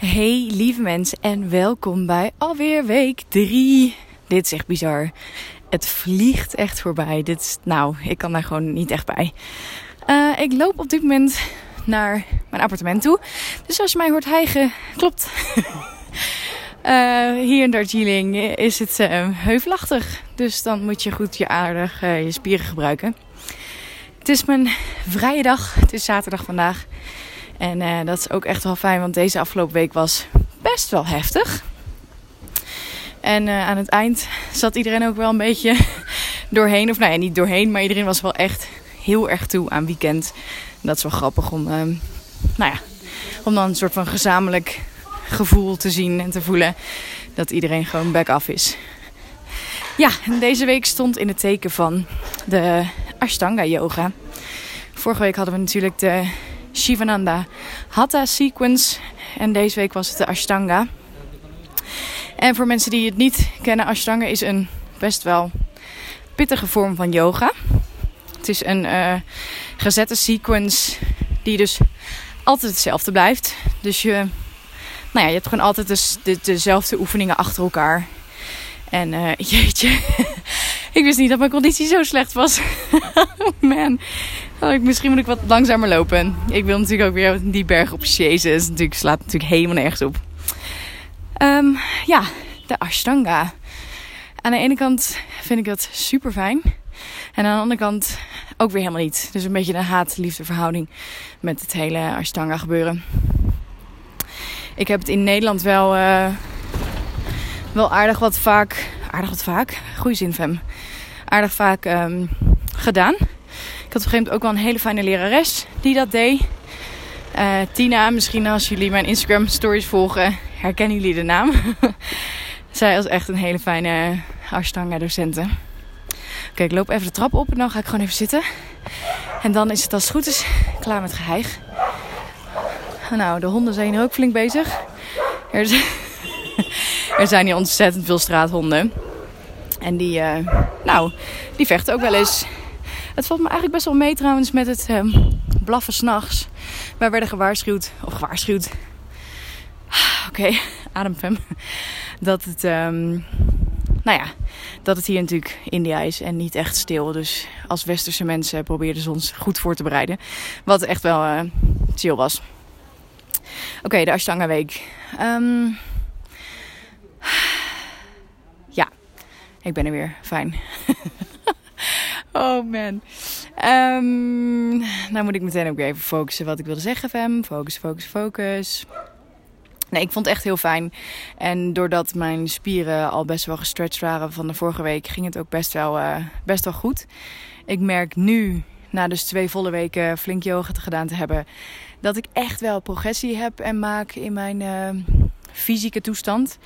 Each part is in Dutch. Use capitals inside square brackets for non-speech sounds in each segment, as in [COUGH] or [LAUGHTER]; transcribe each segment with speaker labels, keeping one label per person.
Speaker 1: Hey lieve mensen en welkom bij alweer week 3. Dit is echt bizar. Het vliegt echt voorbij. Dit nou, ik kan daar gewoon niet echt bij. Uh, ik loop op dit moment naar mijn appartement toe. Dus als je mij hoort hijgen, klopt. uh, [LAUGHS] hier in Darjeeling is het uh, heuvelachtig. Dus dan moet je goed je aardig je spieren gebruiken. Het is mijn vrije dag. Het is zaterdag vandaag. En uh, dat is ook echt wel fijn, want deze afgelopen week was best wel heftig. En uh, aan het eind zat iedereen ook wel een beetje [LAUGHS] doorheen. Of nou ja, niet doorheen, maar iedereen was wel echt heel erg toe aan weekend. En dat is wel grappig om, uh, nou ja, om dan een soort van gezamenlijk gevoel te zien en te voelen dat iedereen gewoon back off is. Ja, deze week stond in het teken van de Ashtanga yoga. Vorige week hadden we natuurlijk de Shivananda Hatha Sequence. En deze week was het de Ashtanga. En voor mensen die het niet kennen, Ashtanga is een best wel pittige vorm van yoga. Het is een uh, gezette sequence die dus altijd hetzelfde blijft. Dus je, nou ja, je hebt gewoon altijd de, de, dezelfde oefeningen achter elkaar. En uh, [LAUGHS] jeetje, [LAUGHS] ik wist niet dat mijn conditie zo slecht was. [LAUGHS] Man, Oh, misschien moet ik wat langzamer lopen. Ik wil natuurlijk ook weer die berg op Jezus. Natuurlijk slaat natuurlijk helemaal nergens op. Um, ja, de Ashtanga. Aan de ene kant vind ik dat super fijn. En aan de andere kant ook weer helemaal niet. Dus een beetje een haat-liefde verhouding met het hele Ashtanga gebeuren. Ik heb het in Nederland wel, uh, wel aardig wat vaak. Aardig wat vaak? Goeie zin, Fem. Aardig vaak um, gedaan. Ik had op een gegeven moment ook wel een hele fijne lerares die dat deed. Uh, Tina, misschien als jullie mijn Instagram stories volgen, herkennen jullie de naam. [LAUGHS] Zij was echt een hele fijne Ashtanga docenten. Oké, ik loop even de trap op en dan ga ik gewoon even zitten. En dan is het als het goed is klaar met geheig. Nou, de honden zijn hier ook flink bezig. Er zijn, [LAUGHS] er zijn hier ontzettend veel straathonden. En die, uh, nou, die vechten ook wel eens. Het valt me eigenlijk best wel mee trouwens met het um, blaffen s'nachts. Wij werden gewaarschuwd, of gewaarschuwd. Oké, [LAUGHS] okay, ademfem. Dat het, um, nou ja, dat het hier natuurlijk India is en niet echt stil. Dus als westerse mensen probeerden ze ons goed voor te bereiden. Wat echt wel uh, chill was. Oké, de Ashtanga week. Um, ja, ik ben er weer. Fijn. [LAUGHS] Oh man. Um, nou moet ik meteen ook even focussen wat ik wilde zeggen, Fem. Focus, focus, focus. Nee, ik vond het echt heel fijn. En doordat mijn spieren al best wel gestretched waren van de vorige week, ging het ook best wel, uh, best wel goed. Ik merk nu, na dus twee volle weken flink yoga te gedaan te hebben, dat ik echt wel progressie heb en maak in mijn uh, fysieke toestand.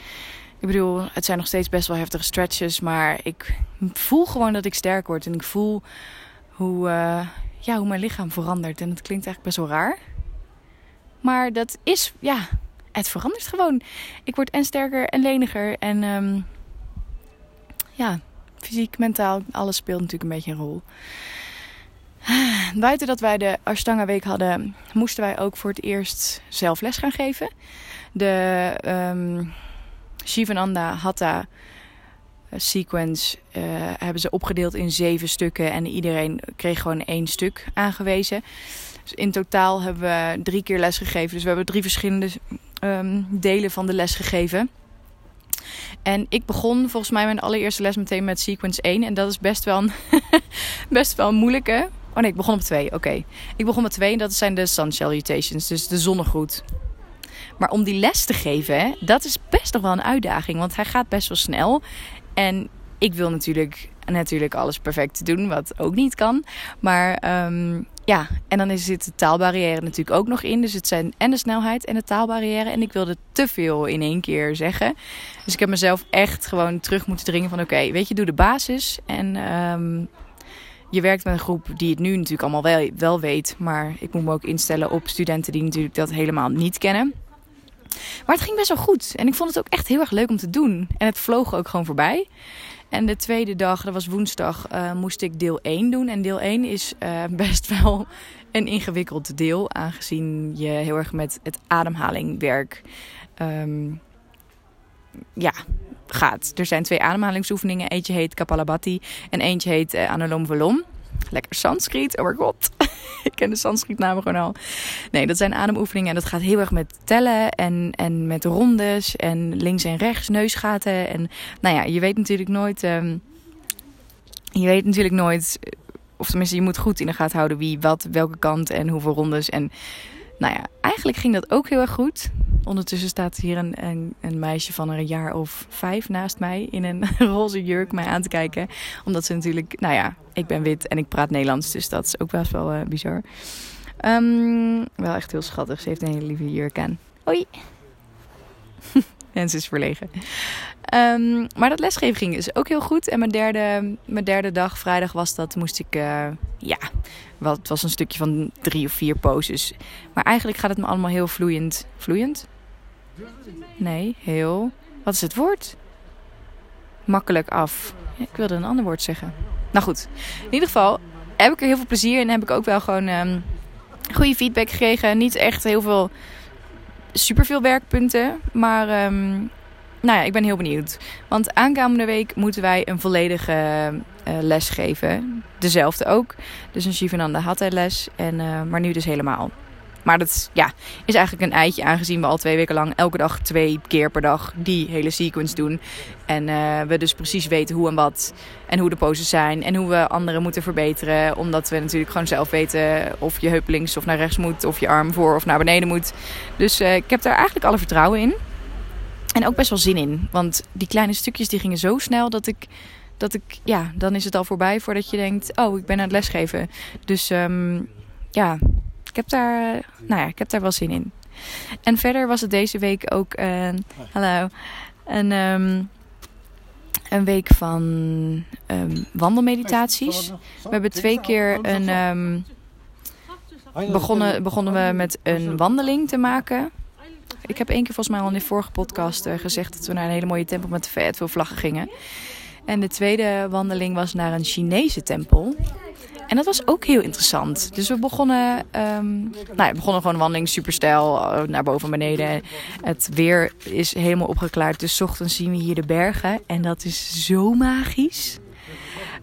Speaker 1: Ik bedoel, het zijn nog steeds best wel heftige stretches. Maar ik voel gewoon dat ik sterk word. En ik voel hoe, uh, ja, hoe mijn lichaam verandert. En dat klinkt eigenlijk best wel raar. Maar dat is, ja, het verandert gewoon. Ik word en sterker en leniger. En um, ja, fysiek, mentaal, alles speelt natuurlijk een beetje een rol. [SIGHS] Buiten dat wij de Ashtanga week hadden, moesten wij ook voor het eerst zelf les gaan geven. De... Um, Shivananda Hatha eh, sequence uh, hebben ze opgedeeld in zeven stukken. En iedereen kreeg gewoon één stuk aangewezen. Dus in totaal hebben we drie keer les gegeven. Dus we hebben drie verschillende um, delen van de les gegeven. En ik begon volgens mij mijn allereerste les meteen met sequence 1. En dat is best wel een, [LAUGHS] best wel moeilijke. Oh nee, ik begon op 2. Oké. Ik begon met 2 en dat zijn de sun salutations. Dus de zonnegroet. Maar om die les te geven, dat is best nog wel een uitdaging. Want hij gaat best wel snel. En ik wil natuurlijk, natuurlijk alles perfect doen, wat ook niet kan. Maar um, ja, en dan zit de taalbarrière natuurlijk ook nog in. Dus het zijn en de snelheid en de taalbarrière. En ik wilde te veel in één keer zeggen. Dus ik heb mezelf echt gewoon terug moeten dringen van... oké, weet je, doe de basis. En um, je werkt met een groep die het nu natuurlijk allemaal wel, wel weet. Maar ik moet me ook instellen op studenten die natuurlijk dat helemaal niet kennen. Maar het ging best wel goed. En ik vond het ook echt heel erg leuk om te doen. En het vloog ook gewoon voorbij. En de tweede dag, dat was woensdag, uh, moest ik deel 1 doen. En deel 1 is uh, [LAUGHS] best wel een ingewikkeld deel, aangezien je heel erg met het ademhalingwerk ehm, ja, gaat. Er zijn twee ademhalingsoefeningen. Eentje heet Kapalabhati en eentje heet uh, Anulom Vilom. Lekker Sanskriet, oh mijn god. [LAUGHS] ik ken de Sanskrietnamen gewoon al. Nee, dat zijn ademoefeningen en dat gaat heel erg met tellen en, en met rondes en links en rechts, neusgaten. En nou ja, je weet natuurlijk nooit... Um, je weet natuurlijk nooit of tenminste, je moet goed in de gaten houden wie, wat, welke kant en hoeveel rondes. En nou ja, eigenlijk ging dat ook heel erg goed. Ondertussen staat hier een, een, een, meisje van een jaar of vijf naast mij in een [LAUGHS] roze jurk mij aan te kijken. Omdat ze natuurlijk, nou ja, ik ben wit en ik praat Nederlands, dus dat is ook best wel uh, bizar. Um, wel echt heel schattig. Ze heeft een hele lieve jurk aan. Hoi! [LAUGHS] en ze is verlegen. Um, maar dat lesgeven ging dus ook heel goed. En mijn derde, mijn derde dag, vrijdag was dat, moest ik, uh, ja, wat, het was een stukje van drie of vier poses. Maar eigenlijk gaat het me allemaal heel vloeiend. Vloeiend? Nee, heel. Wat is het woord? Makkelijk af. ik wilde een ander woord zeggen. Nou goed, in ieder geval heb ik er heel veel plezier in. En heb ik ook wel gewoon um, goede feedback gekregen. Niet echt heel veel superveel werkpunten. Maar um, nou ja, ik ben heel benieuwd. Want aankomende week moeten wij een volledige uh, les geven. Dezelfde ook. Dus een Shivananda Hatha les. En, uh, maar nu dus helemaal. Maar dat is, ja, is eigenlijk een eitje aangezien we al twee weken lang elke dag twee keer per dag die hele sequence doen. En uh, we dus precies weten hoe en wat en hoe de poses zijn en hoe we anderen moeten verbeteren. Omdat we natuurlijk gewoon zelf weten of je heup links of naar rechts moet of je arm voor of naar beneden moet. Dus ik heb daar eigenlijk alle vertrouwen in. En ook best wel zin in. Want die kleine stukjes die gingen zo snel dat ik. Dat ik, ja, dan is het al voorbij voordat je denkt: oh, ik ben aan het lesgeven. Dus um, ja, ik heb, daar, nou ja, ik heb daar wel zin in. En verder was het deze week ook een. Hallo. Een, um, een week van um, wandelmeditaties. We hebben twee keer een. Begonnen, begonnen we met een wandeling te maken. Ik heb één keer volgens mij al in de vorige podcast uh, gezegd dat we naar een hele mooie tempel met veel vlaggen gingen. En de tweede wandeling was naar een Chinese tempel. En dat was ook heel interessant. Dus we begonnen, um, nou ja, begonnen gewoon een wandeling super stijl uh, naar boven en beneden. Het weer is helemaal opgeklaard. Dus ochtends zien we hier de bergen. En dat is zo magisch.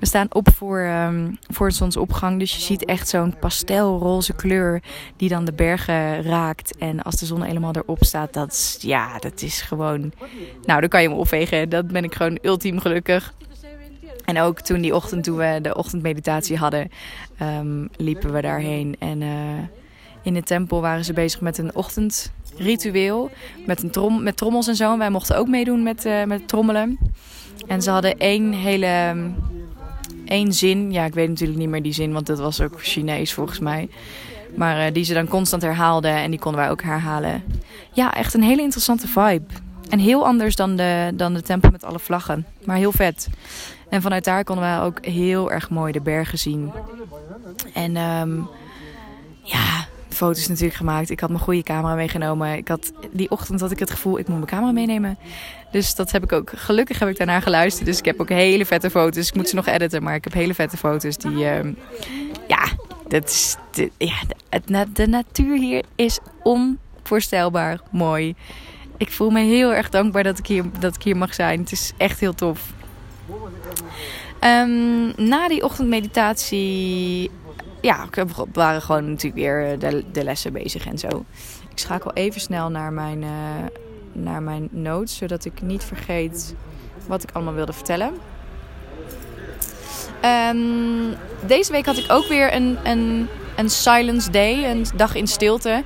Speaker 1: We staan op voor, um, voor een zonsopgang. Dus je ziet echt zo'n pastelroze kleur die dan de bergen raakt. En als de zon helemaal erop staat, dat is, ja, dat is gewoon... Nou, dan kan je me opvegen. Dat ben ik gewoon ultiem gelukkig. En ook toen die ochtend, toen we de ochtendmeditatie hadden, um, liepen we daarheen. En uh, in de tempel waren ze bezig met een ochtendritueel. Met, een trom met trommels en zo. En wij mochten ook meedoen met, uh, met trommelen. En ze hadden één hele één zin. Ja, ik weet natuurlijk niet meer die zin, want dat was ook Chinees volgens mij. Maar uh, die ze dan constant herhaalden en die konden wij ook herhalen. Ja, echt een hele interessante vibe. En heel anders dan de, dan de tempel met alle vlaggen. Maar heel vet. En vanuit daar konden wij ook heel erg mooi de bergen zien. En um, ja, foto's natuurlijk gemaakt. Ik had mijn goede camera meegenomen. Ik had, die ochtend had ik het gevoel, ik moet mijn camera meenemen. Dus dat heb ik ook. Gelukkig heb ik daarna geluisterd. Dus ik heb ook hele vette foto's. Ik moet ze nog editen, maar ik heb hele vette foto's die. Uh, ja, dat is, de, ja de, de natuur hier is onvoorstelbaar mooi. Ik voel me heel erg dankbaar dat ik hier, dat ik hier mag zijn. Het is echt heel tof. Um, na die ochtendmeditatie ja, we waren gewoon natuurlijk weer de, de, lessen bezig en zo. Ik schakel even snel naar mijn, uh, naar mijn notes, zodat ik niet vergeet wat ik allemaal wilde vertellen. Um, deze week had ik ook weer een, een, een silence day, een dag in stilte.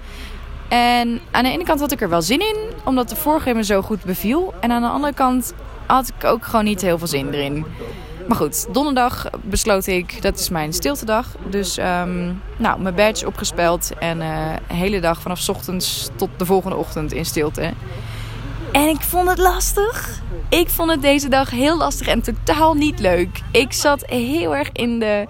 Speaker 1: En aan de ene kant had ik er wel zin in, omdat de vorige me zo goed beviel. En aan de andere kant had ik ook gewoon niet heel veel zin erin. Maar goed, donderdag besloot ik, dat is mijn stiltedag. Dus um, nou, mijn badge opgespeld en uh, hele dag vanaf ochtends tot de volgende ochtend in stilte. En ik vond het lastig. Ik vond het deze dag heel lastig en totaal niet leuk. Ik zat heel erg in de,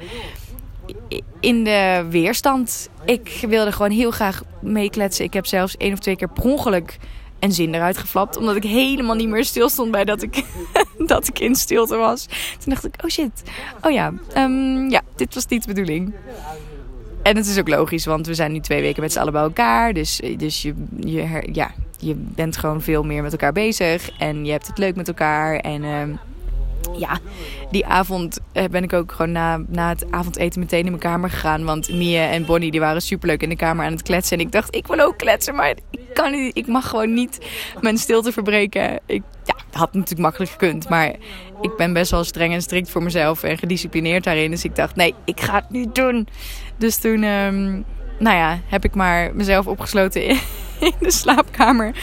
Speaker 1: in de weerstand. Ik wilde gewoon heel graag meekletsen. Ik heb zelfs één of twee keer per ongeluk en zin eruit geflapt. Omdat ik helemaal niet meer stil stond bij dat ik, [LAUGHS] dat ik in stilte was. Toen dacht ik, oh shit. Oh ja, um, ja, dit was niet de bedoeling. En het is ook logisch, want we zijn nu twee weken met z'n allen bij elkaar. Dus, dus je, je, ja, je bent gewoon veel meer met elkaar bezig. En je hebt het leuk met elkaar. En ehm, ja, die avond eh, ben ik ook gewoon na, na het avondeten meteen in mijn kamer gegaan. Want Mia en Bonnie die waren superleuk in de kamer aan het kletsen. En ik dacht, ik wil ook kletsen, maar ik, kan niet, ik mag gewoon niet mijn stilte verbreken. Ik ja, had natuurlijk makkelijk gekund. Maar ik ben best wel streng en strikt voor mezelf en gedisciplineerd daarin. Dus ik dacht, nee, ik ga het niet doen. Dus toen, um, nou ja, heb ik maar mezelf opgesloten [LAUGHS] in de slaapkamer.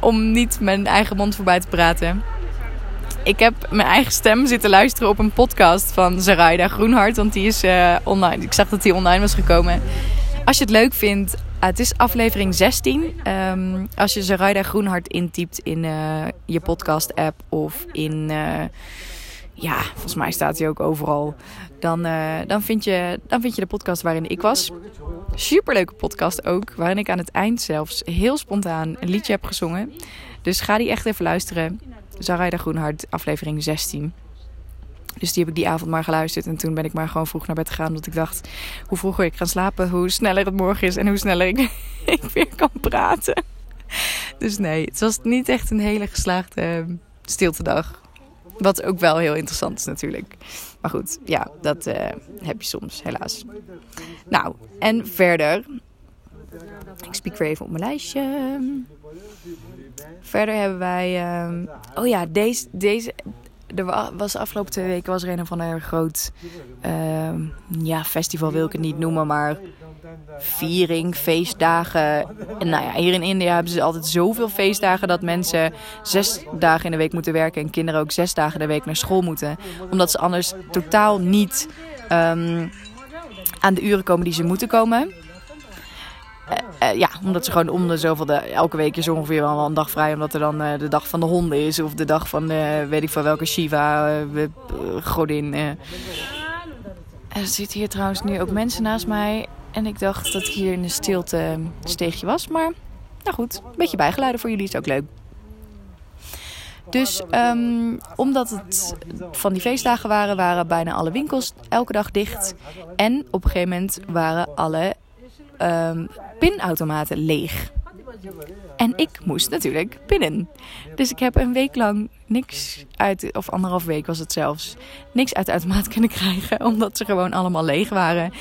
Speaker 1: Om niet mijn eigen mond voorbij te praten ik heb mijn eigen stem zitten luisteren op een podcast van Zaraida Groenhart. Want die is uh, online. Ik zag dat die online was gekomen. Als je het leuk vindt, uh, het is aflevering 16. Um, als je Zaraida Groenhart intypt in uh, je podcast app of in... ja, volgens mij staat hij ook overal. Dan, dan, vind je, dan vind je de podcast waarin ik was. Superleuke podcast ook. Waarin ik aan het eind zelfs heel spontaan een liedje heb gezongen. Dus ga die echt even luisteren. Zaraida Groenhart, aflevering 16. Dus die heb ik die avond maar geluisterd. En toen ben ik maar gewoon vroeg naar bed gegaan. Omdat ik dacht, hoe vroeger ik ga slapen, hoe sneller het morgen is. En hoe sneller ik, [LAUGHS] weer kan praten. Dus nee, het was niet echt een hele geslaagde uh, stiltedag. Wat ook wel heel interessant is natuurlijk. Maar goed, ja, dat uh, heb je soms helaas. Nou, en verder. Ik spiek weer even op mijn lijstje. Verder hebben wij. Uh, oh ja, deze, deze. Er was de afgelopen twee weken was er een of ander groot uh, ja, festival, wil ik het niet noemen, maar viering, feestdagen. En nou ja, hier in India hebben ze altijd zoveel feestdagen dat mensen zes dagen in de week moeten werken en kinderen ook zes dagen in de week naar school moeten. Omdat ze anders totaal niet um, aan de uren komen die ze moeten komen. Uh, uh, ja, omdat ze gewoon om de zoveel... De, elke week is ongeveer wel een dag vrij. Omdat er dan uh, de dag van de honden is. Of de dag van weet ik van welke Shiva godin. Er zitten hier trouwens nu ook mensen naast mij. En ik dacht dat hier in een stilte steegje was. Maar nou goed, een beetje bijgeluiden voor jullie is ook leuk. Dus um, omdat het van die feestdagen waren, waren bijna alle winkels elke dag dicht. En op een gegeven moment waren alle um, pinautomaten leeg. En ik moest natuurlijk pinnen. Dus ik heb een week lang niks uit, of anderhalf week was het zelfs, niks uit de automaat [LAUGHS] kunnen krijgen. Omdat ze gewoon allemaal leeg waren.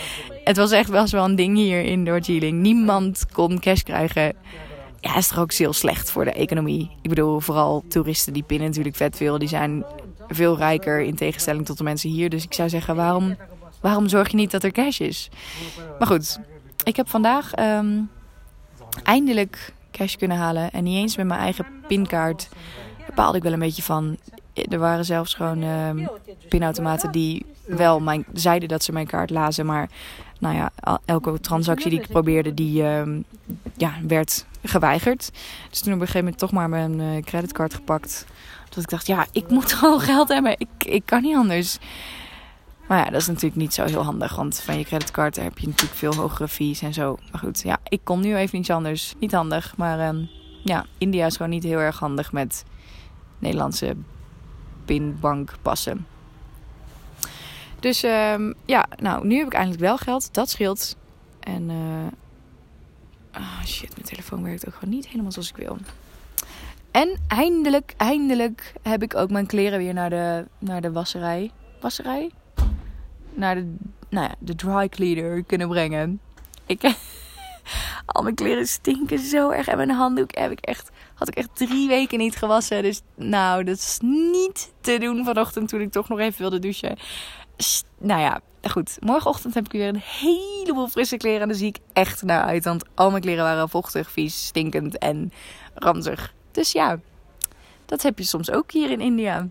Speaker 1: Het was echt wel een ding hier in Darjeeling. Niemand kon cash krijgen. Ja, is toch ook heel slecht voor de economie. Ik bedoel, vooral toeristen die pinnen natuurlijk vet veel. Die zijn veel rijker in tegenstelling tot de mensen hier. Dus ik zou zeggen, waarom, waarom zorg je niet dat er cash is? Maar goed, ik heb vandaag um, eindelijk cash kunnen halen. En niet eens met mijn eigen pinkaart. Daar baalde ik wel een beetje van. Er waren zelfs gewoon um, pinautomaten die wel mijn, zeiden dat ze mijn kaart lazen. Maar nou ja, elke transactie die ik probeerde, die um, ja, werd geweigerd. Dus toen op een gegeven moment toch maar mijn uh, creditcard gepakt. Dat ik dacht, ja, ik moet [LAUGHS] gewoon geld hebben. Ik, ik kan niet anders. Maar ja, dat is natuurlijk niet zo heel handig. Want van je creditcard heb je natuurlijk veel hogere fees en zo. Maar goed, ja, ik kon nu even iets anders. Niet handig, maar um, ja, India is gewoon niet heel erg handig met Nederlandse pinbankpassen. Dus um, ja, nou, nu heb ik eindelijk wel geld. Dat scheelt. En, uh, shit, mijn telefoon werkt ook gewoon niet helemaal zoals ik wil. En eindelijk, eindelijk heb ik ook mijn kleren weer naar de, naar de wasserij. Wasserij? Naar de, nou ja, de dry cleaner kunnen brengen. Ik, [LAUGHS] al mijn kleren stinken zo erg. En mijn handdoek heb ik echt, had ik echt drie weken niet gewassen. Dus nou, dat is niet te doen vanochtend toen ik toch nog even wilde douchen. Nou ja, goed. Morgenochtend heb ik weer een heleboel frisse kleren. En daar zie ik echt naar uit. Want al mijn kleren waren vochtig, vies, stinkend en ranzig. Dus ja, dat heb je soms ook hier in India.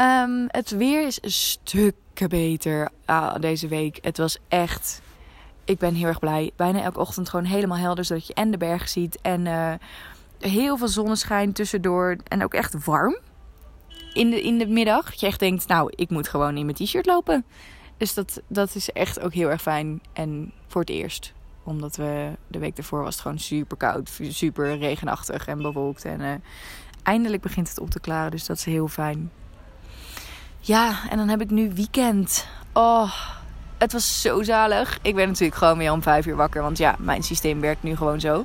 Speaker 1: Um, het weer is stukken beter uh, deze week. Het was echt. Ik ben heel erg blij. Bijna elke ochtend gewoon helemaal helder, zodat je en de bergen ziet. En uh, heel veel zonneschijn tussendoor. En ook echt warm. In de, in de middag. Dat je echt denkt, nou, ik moet gewoon in mijn t-shirt lopen. Dus dat, dat is echt ook heel erg fijn. En voor het eerst. Omdat we de week ervoor was het gewoon super koud. Super regenachtig en bewolkt. En uh, eindelijk begint het op te klaren. Dus dat is heel fijn. Ja, en dan heb ik nu weekend. Oh, het was zo zalig. Ik ben natuurlijk gewoon weer om vijf uur wakker. Want ja, mijn systeem werkt nu gewoon zo.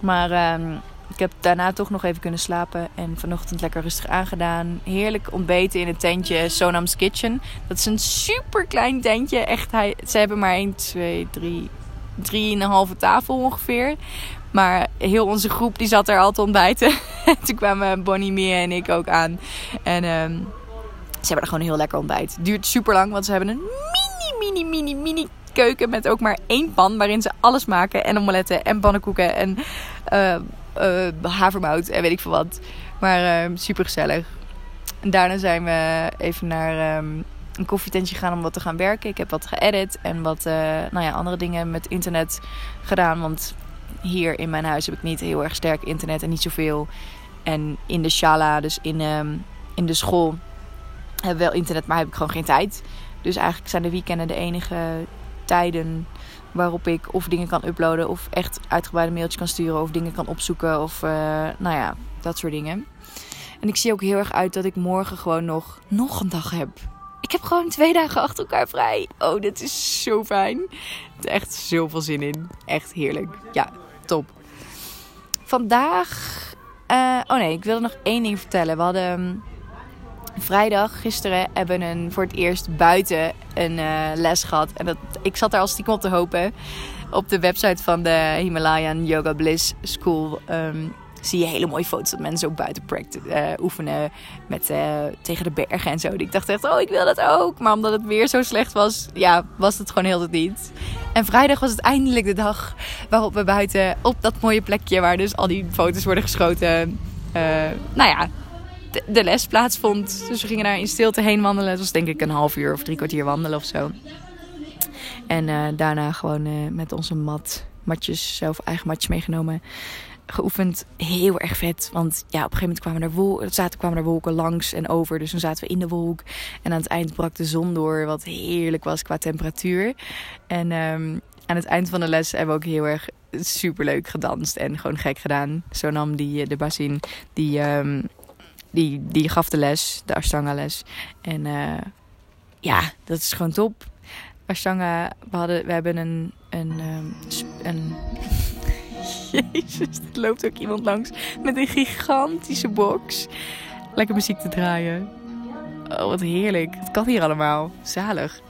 Speaker 1: Maar ehm, ik heb daarna toch nog even kunnen slapen. En vanochtend lekker rustig aangedaan. Heerlijk ontbeten in het tentje Sonam's Kitchen. Dat is een super klein tentje. Echt, hij, ze hebben maar 1, 2, 3, 3,5 tafel ongeveer. Maar heel onze groep die zat er al te ontbijten. [LAUGHS] Toen kwamen Bonnie, Mia en ik ook aan. En um, ze hebben er gewoon heel lekker ontbijt. Duurt super lang, want ze hebben een mini, mini, mini, mini keuken met ook maar één pan waarin ze alles maken. En omeletten en pannenkoeken en uh, havermout en weet ik veel wat. Maar uh, super gezellig. En daarna zijn we even naar um, een koffietentje gegaan om wat te gaan werken. Ik heb wat geëdit en wat nou ja, andere dingen met internet gedaan. Want hier in mijn huis heb ik niet heel erg sterk internet en niet zoveel. En in de shala, dus in, um, in de school, heb wel internet, maar heb ik gewoon geen tijd. Dus eigenlijk zijn de weekenden de enige tijden waarop ik of dingen kan uploaden of echt uitgebreide mailtjes kan sturen of dingen kan opzoeken of uh, nou ja, dat soort dingen. En ik zie ook heel erg uit dat ik morgen gewoon nog, nog een dag heb. Ik heb gewoon twee dagen achter elkaar vrij. Oh, dit is zo fijn. Er echt zoveel zin in. Echt heerlijk. Ja, top. Vandaag. Uh, oh nee, ik wilde nog één ding vertellen. We hadden vrijdag, gisteren, hebben we voor het eerst buiten een uh, les gehad. En dat, ik zat daar als stiekem op te hopen. Op de website van de Himalayan Yoga Bliss School um, zie je hele mooie foto's dat mensen ook buiten uh, oefenen met, uh, tegen de bergen en zo. Ik dacht echt, oh, ik wil dat ook. Maar omdat het weer zo slecht was, ja, was het gewoon heel niet. En vrijdag was het eindelijk de dag waarop we buiten op dat mooie plekje waar dus al die foto's worden geschoten. Nou ja, de, les plaatsvond. Dus we gingen daar in stilte heen wandelen. Het was denk ik een half uur of drie kwartier wandelen of zo. En uh, daarna gewoon uh, met onze mat, matjes, zelf eigen matjes meegenomen. Geoefend. Heel erg vet. Want ja, op een gegeven moment kwamen er, wolken, zaten, kwamen er wolken langs en over. Dus toen zaten we in de wolk. En aan het eind brak de zon door. Wat heerlijk was qua temperatuur. En um, aan het eind van de les hebben we ook heel erg superleuk gedanst. En gewoon gek gedaan. Zo nam die, de Basin, die... Um, die, die gaf de les, de Ashtanga les. En uh, ja, dat is gewoon top. Ashtanga, we, hadden, we hebben een, een, um, een [LAUGHS] Jezus, er loopt ook iemand langs met een gigantische box. Lekker muziek te draaien. Oh, wat heerlijk. Het kan hier allemaal. Zalig.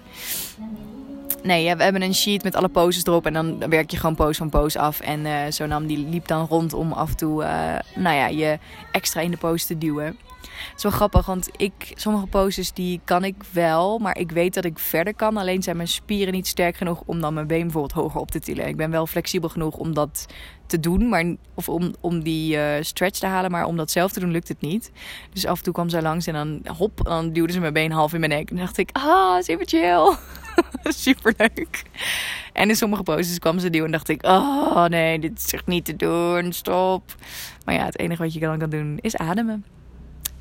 Speaker 1: Nee, ja, we hebben een sheet met alle poses erop. En dan werk je gewoon pose van pose af. En uh, Sonam die liep dan rond om af en toe uh, nou ja, je extra in de pose te duwen. Het is wel grappig, want ik, sommige poses die kan ik wel. Maar ik weet dat ik verder kan. Alleen zijn mijn spieren niet sterk genoeg om dan mijn been bijvoorbeeld hoger op te tillen. Ik ben wel flexibel genoeg om dat te doen. Maar, of om, om die uh, stretch te halen. Maar om dat zelf te doen lukt het niet. Dus af en toe kwam zij langs en dan hop. Dan duwde ze mijn been half in mijn nek. En dacht ik, ah, super chill. [LAUGHS] Super leuk. En in sommige poses kwam ze duwen en dacht ik: Oh nee, dit is echt niet te doen, stop. Maar ja, het enige wat je dan kan doen is ademen.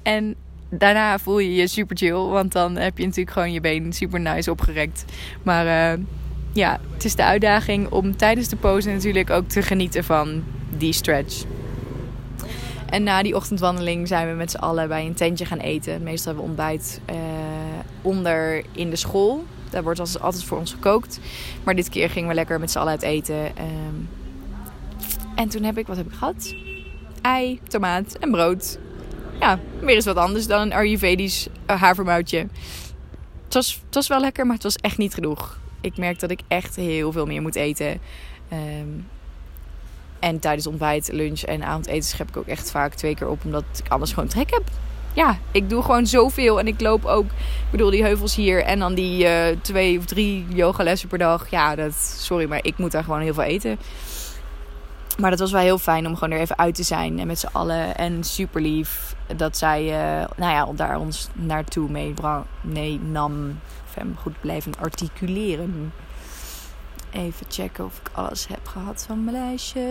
Speaker 1: En daarna voel je je super chill, want dan heb je natuurlijk gewoon je been super nice opgerekt. Maar uh, ja, het is de uitdaging om tijdens de pose natuurlijk ook te genieten van die stretch. En na die ochtendwandeling zijn we met z'n allen bij een tentje gaan eten. Meestal hebben we ontbijt uh, onder in de school. Daar wordt altijd voor ons gekookt. Maar dit keer gingen we lekker met z'n allen uit eten. Um, en toen heb ik, wat heb ik gehad? Ei, tomaat en brood. Ja, weer eens wat anders dan een Ayurvedisch uh, havermoutje. Het was, het was wel lekker, maar het was echt niet genoeg. Ik merk dat ik echt heel veel meer moet eten. Um, en tijdens ontbijt, lunch en avondeten schep ik ook echt vaak twee keer op. Omdat ik anders gewoon trek heb ja, ik doe gewoon zoveel. En ik loop ook, ik bedoel, die heuvels hier. En dan die uh, twee of drie yogalessen per dag. Ja, dat, sorry, maar ik moet daar gewoon heel veel eten. Maar dat was wel heel fijn om gewoon er even uit te zijn. En met z'n allen. En super lief dat zij, uh, nou ja, daar ons naartoe mee, nee, nam. Even goed blijven articuleren. Even checken of ik alles heb gehad van mijn lijstje.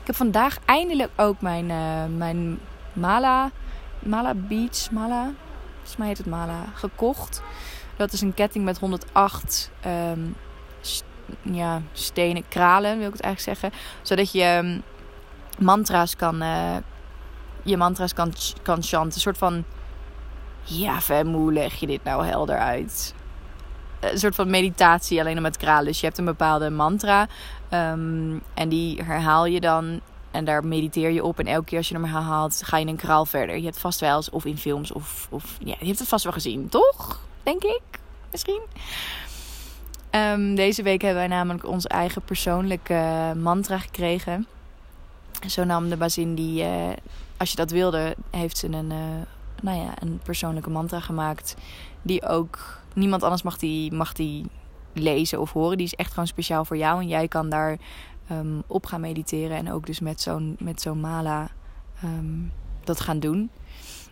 Speaker 1: Ik heb vandaag eindelijk ook mijn, uh, mijn Mala Mala Beach, Mala, volgens mij heet het Mala, gekocht. Dat is een ketting met 108 um, ehm, ja, stenen, kralen wil ik het eigenlijk zeggen. Zodat je um, mantra's kan, uh, je mantra's kan, kan chanten. Een soort van, ja, hoe leg je dit nou helder uit? een soort van meditatie alleen om met kralen. Dus je hebt een bepaalde mantra ehm, en die herhaal je dan en daar mediteer je op. En elke keer als je hem herhaalt, ga je een kraal verder. Je hebt vast wel eens, of in films, of, of ja, je hebt het vast wel gezien, toch? Denk ik, misschien. Ehm, deze week hebben wij namelijk onze eigen persoonlijke mantra gekregen. Zo nam de bazin die, uh, als je dat wilde, heeft ze een, uh, nou ja, een persoonlijke mantra gemaakt. Die ook, niemand anders mag die, mag die lezen of horen. Die is echt gewoon speciaal voor jou. En jij kan daar um, op gaan mediteren. En ook dus met zo'n, met zo'n mala um, dat gaan doen.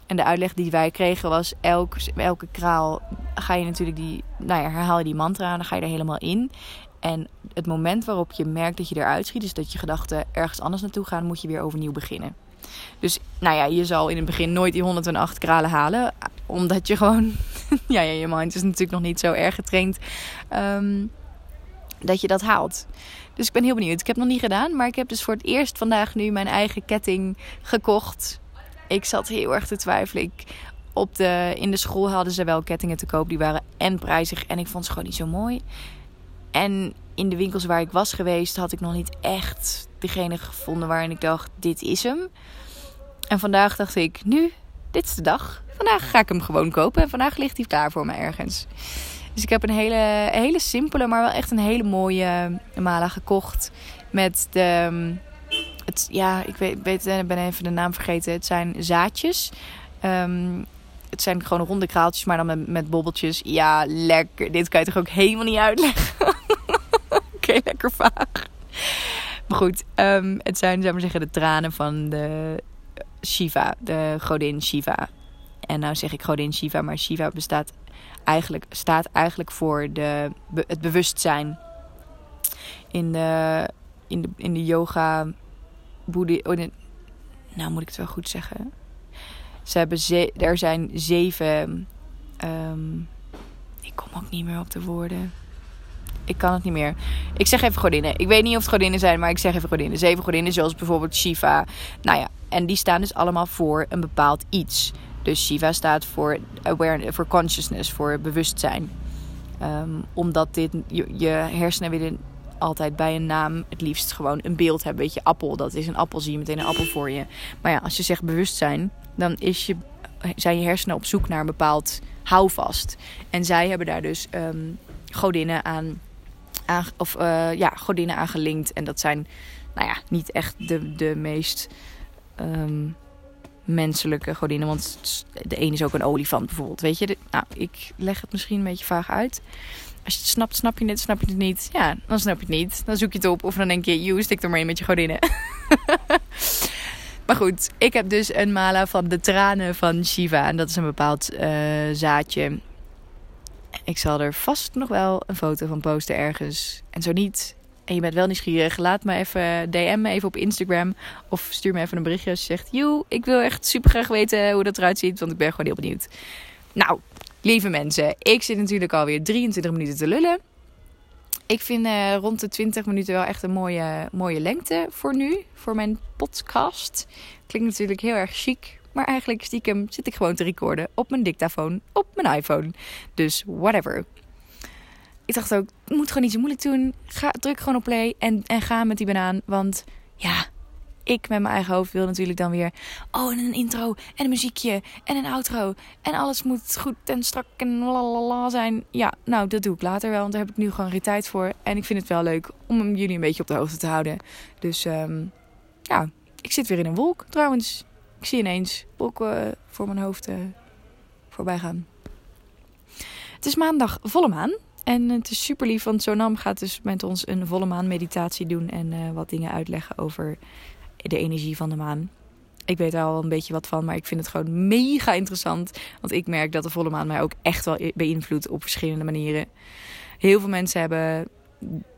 Speaker 1: En de uitleg die wij kregen was: elk, elke kraal ga je natuurlijk die, nou ja, herhaal je die mantra dan ga je er helemaal in. En het moment waarop je merkt dat je eruit schiet, dus dat je gedachten ergens anders naartoe gaan, moet je weer overnieuw beginnen. Dus nou ja, je zal in het begin nooit die 108 kralen halen, omdat je gewoon, [LAUGHS] ja, je mind is natuurlijk nog niet zo erg getraind um, dat je dat haalt. Dus ik ben heel benieuwd. Ik heb het nog niet gedaan, maar ik heb dus voor het eerst vandaag nu mijn eigen ketting gekocht. Ik zat heel erg te twijfelen. Ik, op de, in de school hadden ze wel kettingen te koop. Die waren en prijzig en ik vond ze gewoon niet zo mooi. En in de winkels waar ik was geweest had ik nog niet echt degene gevonden waarin ik dacht, dit is hem. En vandaag dacht ik, nu, dit is de dag. Vandaag ga ik hem gewoon kopen en vandaag ligt hij klaar voor me ergens. Dus ik heb een hele, hele simpele, maar wel echt een hele mooie mala gekocht. Met de. Het, ja, ik weet, weet, ben even de naam vergeten. Het zijn zaadjes. Um, het zijn gewoon ronde kraaltjes, maar dan met, met bobbeltjes. Ja, lekker. Dit kan je toch ook helemaal niet uitleggen? [LAUGHS] Oké, lekker vaag. Maar goed, um, het zijn, zou maar zeggen, de tranen van de Shiva, de godin Shiva. En nou zeg ik godin Shiva, maar Shiva bestaat eigenlijk, staat eigenlijk voor de, het bewustzijn. In de, in de, in de yoga, boeddhi, oh, nou moet ik het wel goed zeggen. Ze hebben ze, er zijn zeven. Um, ik kom ook niet meer op de woorden. Ik kan het niet meer. Ik zeg even godinnen. Ik weet niet of het godinnen zijn, maar ik zeg even godinnen. Zeven godinnen, zoals bijvoorbeeld Shiva. Nou ja, en die staan dus allemaal voor een bepaald iets. Dus Shiva staat voor awareness, voor consciousness, voor bewustzijn. Um, omdat dit, je, hersenen willen altijd bij een naam het liefst gewoon een beeld hebben. Weet je, appel, dat is een appel, zie je meteen een appel voor je. Maar ja, als je zegt bewustzijn, dan is je, zijn je hersenen op zoek naar een bepaald houvast. En zij hebben daar dus um, godinnen aan, aan of, uh, ja, godinnen aan gelinkt. En dat zijn, nou ja, niet echt de, de meest... Um, menselijke godinnen. Want de een is ook een olifant bijvoorbeeld. Weet je, nou, ik leg het misschien een beetje vaag uit. Als je het snapt, snap je het. Snap je het niet? Ja, dan snap je het niet. Dan zoek je het op. Of dan denk je, joe, stik er maar in met je godinnen. [LAUGHS] maar goed, ik heb dus een mala van de tranen van Shiva. En dat is een bepaald uh, zaadje. Ik zal er vast nog wel een foto van posten ergens. En zo niet, en je bent wel nieuwsgierig, laat me even DM me even op Instagram. Of stuur me even een berichtje als je zegt... Joe, ik wil echt super graag weten hoe dat eruit ziet. Want ik ben gewoon heel benieuwd. Nou, lieve mensen. Ik zit natuurlijk alweer 23 minuten te lullen. Ik vind uh, rond de 20 minuten wel echt een mooie, mooie lengte voor nu. Voor mijn podcast. Klinkt natuurlijk heel erg chic. Maar eigenlijk stiekem zit ik gewoon te recorden op mijn dictafoon op mijn iPhone. Dus whatever ik dacht ook, moet gewoon niet zo moeilijk doen. Ga, druk gewoon op play en, en ga met die banaan. Want ja, ik met mijn eigen hoofd wil natuurlijk dan weer... Oh, en een intro en een muziekje en een outro. En alles moet goed en strak en lalala zijn. Ja, nou, dat doe ik later wel. Want daar heb ik nu gewoon geen tijd voor. En ik vind het wel leuk om jullie een beetje op de hoogte te houden. Dus um, ja, ik zit weer in een wolk trouwens. Ik zie ineens wolken uh, voor mijn hoofd uh, voorbij gaan. Het is maandag volle maan. En het is super lief, want Sonam gaat dus met ons een volle maan meditatie doen en uh, wat dingen uitleggen over de energie van de maan. Ik weet er al een beetje wat van, maar ik vind het gewoon mega interessant. Want ik merk dat de volle maan mij ook echt wel beïnvloedt op verschillende manieren. Heel veel mensen hebben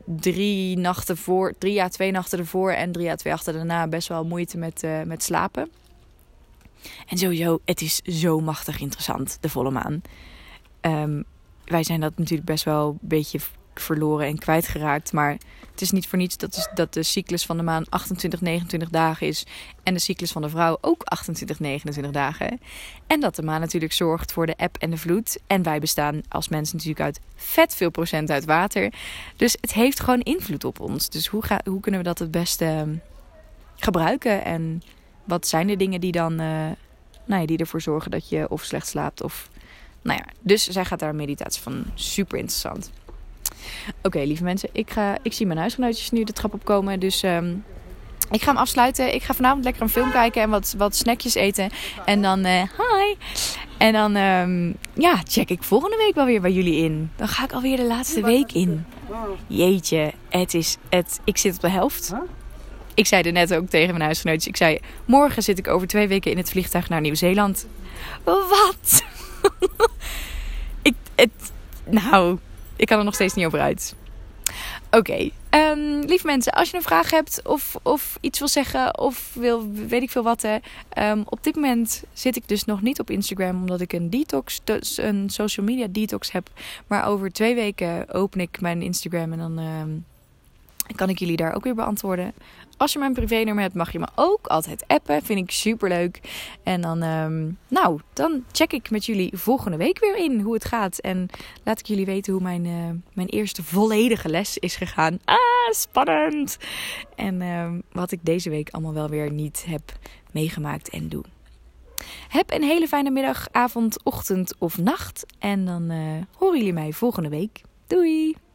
Speaker 1: drie nachten voor, drie jaar twee nachten ervoor en drie jaar twee nachten daarna best wel moeite met, uh, met slapen. En sowieso, het is zo machtig interessant, de volle maan. Um, wij zijn dat natuurlijk best wel een beetje verloren en kwijtgeraakt. Maar het is niet voor niets dat, dat de cyclus van de maan 28, 29 dagen is. En de cyclus van de vrouw ook 28, 29 dagen. En dat de maan natuurlijk zorgt voor de eb en de vloed. En wij bestaan als mensen natuurlijk uit vet veel procent uit water. Dus het heeft gewoon invloed op ons. Dus hoe, ga, hoe kunnen we dat het beste ehm, gebruiken? En wat zijn de dingen die dan uh, nou ja, die ervoor zorgen dat je of slecht slaapt of... Nou ja, dus zij gaat daar meditatie van. Super interessant. Oké, lieve mensen. Ik, ga, ik zie mijn huisgenootjes nu de trap opkomen. Dus um, ik ga hem afsluiten. Ik ga vanavond lekker een film kijken en wat, wat snackjes eten. En dan, uh, hi. En dan, um, ja, check ik volgende week wel weer bij jullie in. Dan ga ik alweer de laatste week in. Jeetje, het is, het, ik zit op de helft. Ik zei er net ook tegen mijn huisgenootjes. Ik zei, morgen zit ik over twee weken in het vliegtuig naar Nieuw-Zeeland. Wat? [LAUGHS] nou, ik kan er nog steeds niet over uit. Oké, okay. um, lieve mensen, als je een vraag hebt of, of iets wil zeggen of wil, weet ik veel wat. Um, op dit moment zit ik dus nog niet op Instagram omdat ik een detox, dus een social media detox heb. Maar over twee weken open ik mijn Instagram en dan um, kan ik jullie daar ook weer beantwoorden. Als je mijn privénummer hebt, mag je me ook altijd appen. Vind ik super leuk. En dan, um, nou, dan check ik met jullie volgende week weer in hoe het gaat. En laat ik jullie weten hoe mijn, uh, mijn eerste volledige les is gegaan. Ah, spannend! En um, wat ik deze week allemaal wel weer niet heb meegemaakt en doe. Heb een hele fijne middag, avond, ochtend of nacht. En dan uh, horen jullie mij volgende week. Doei!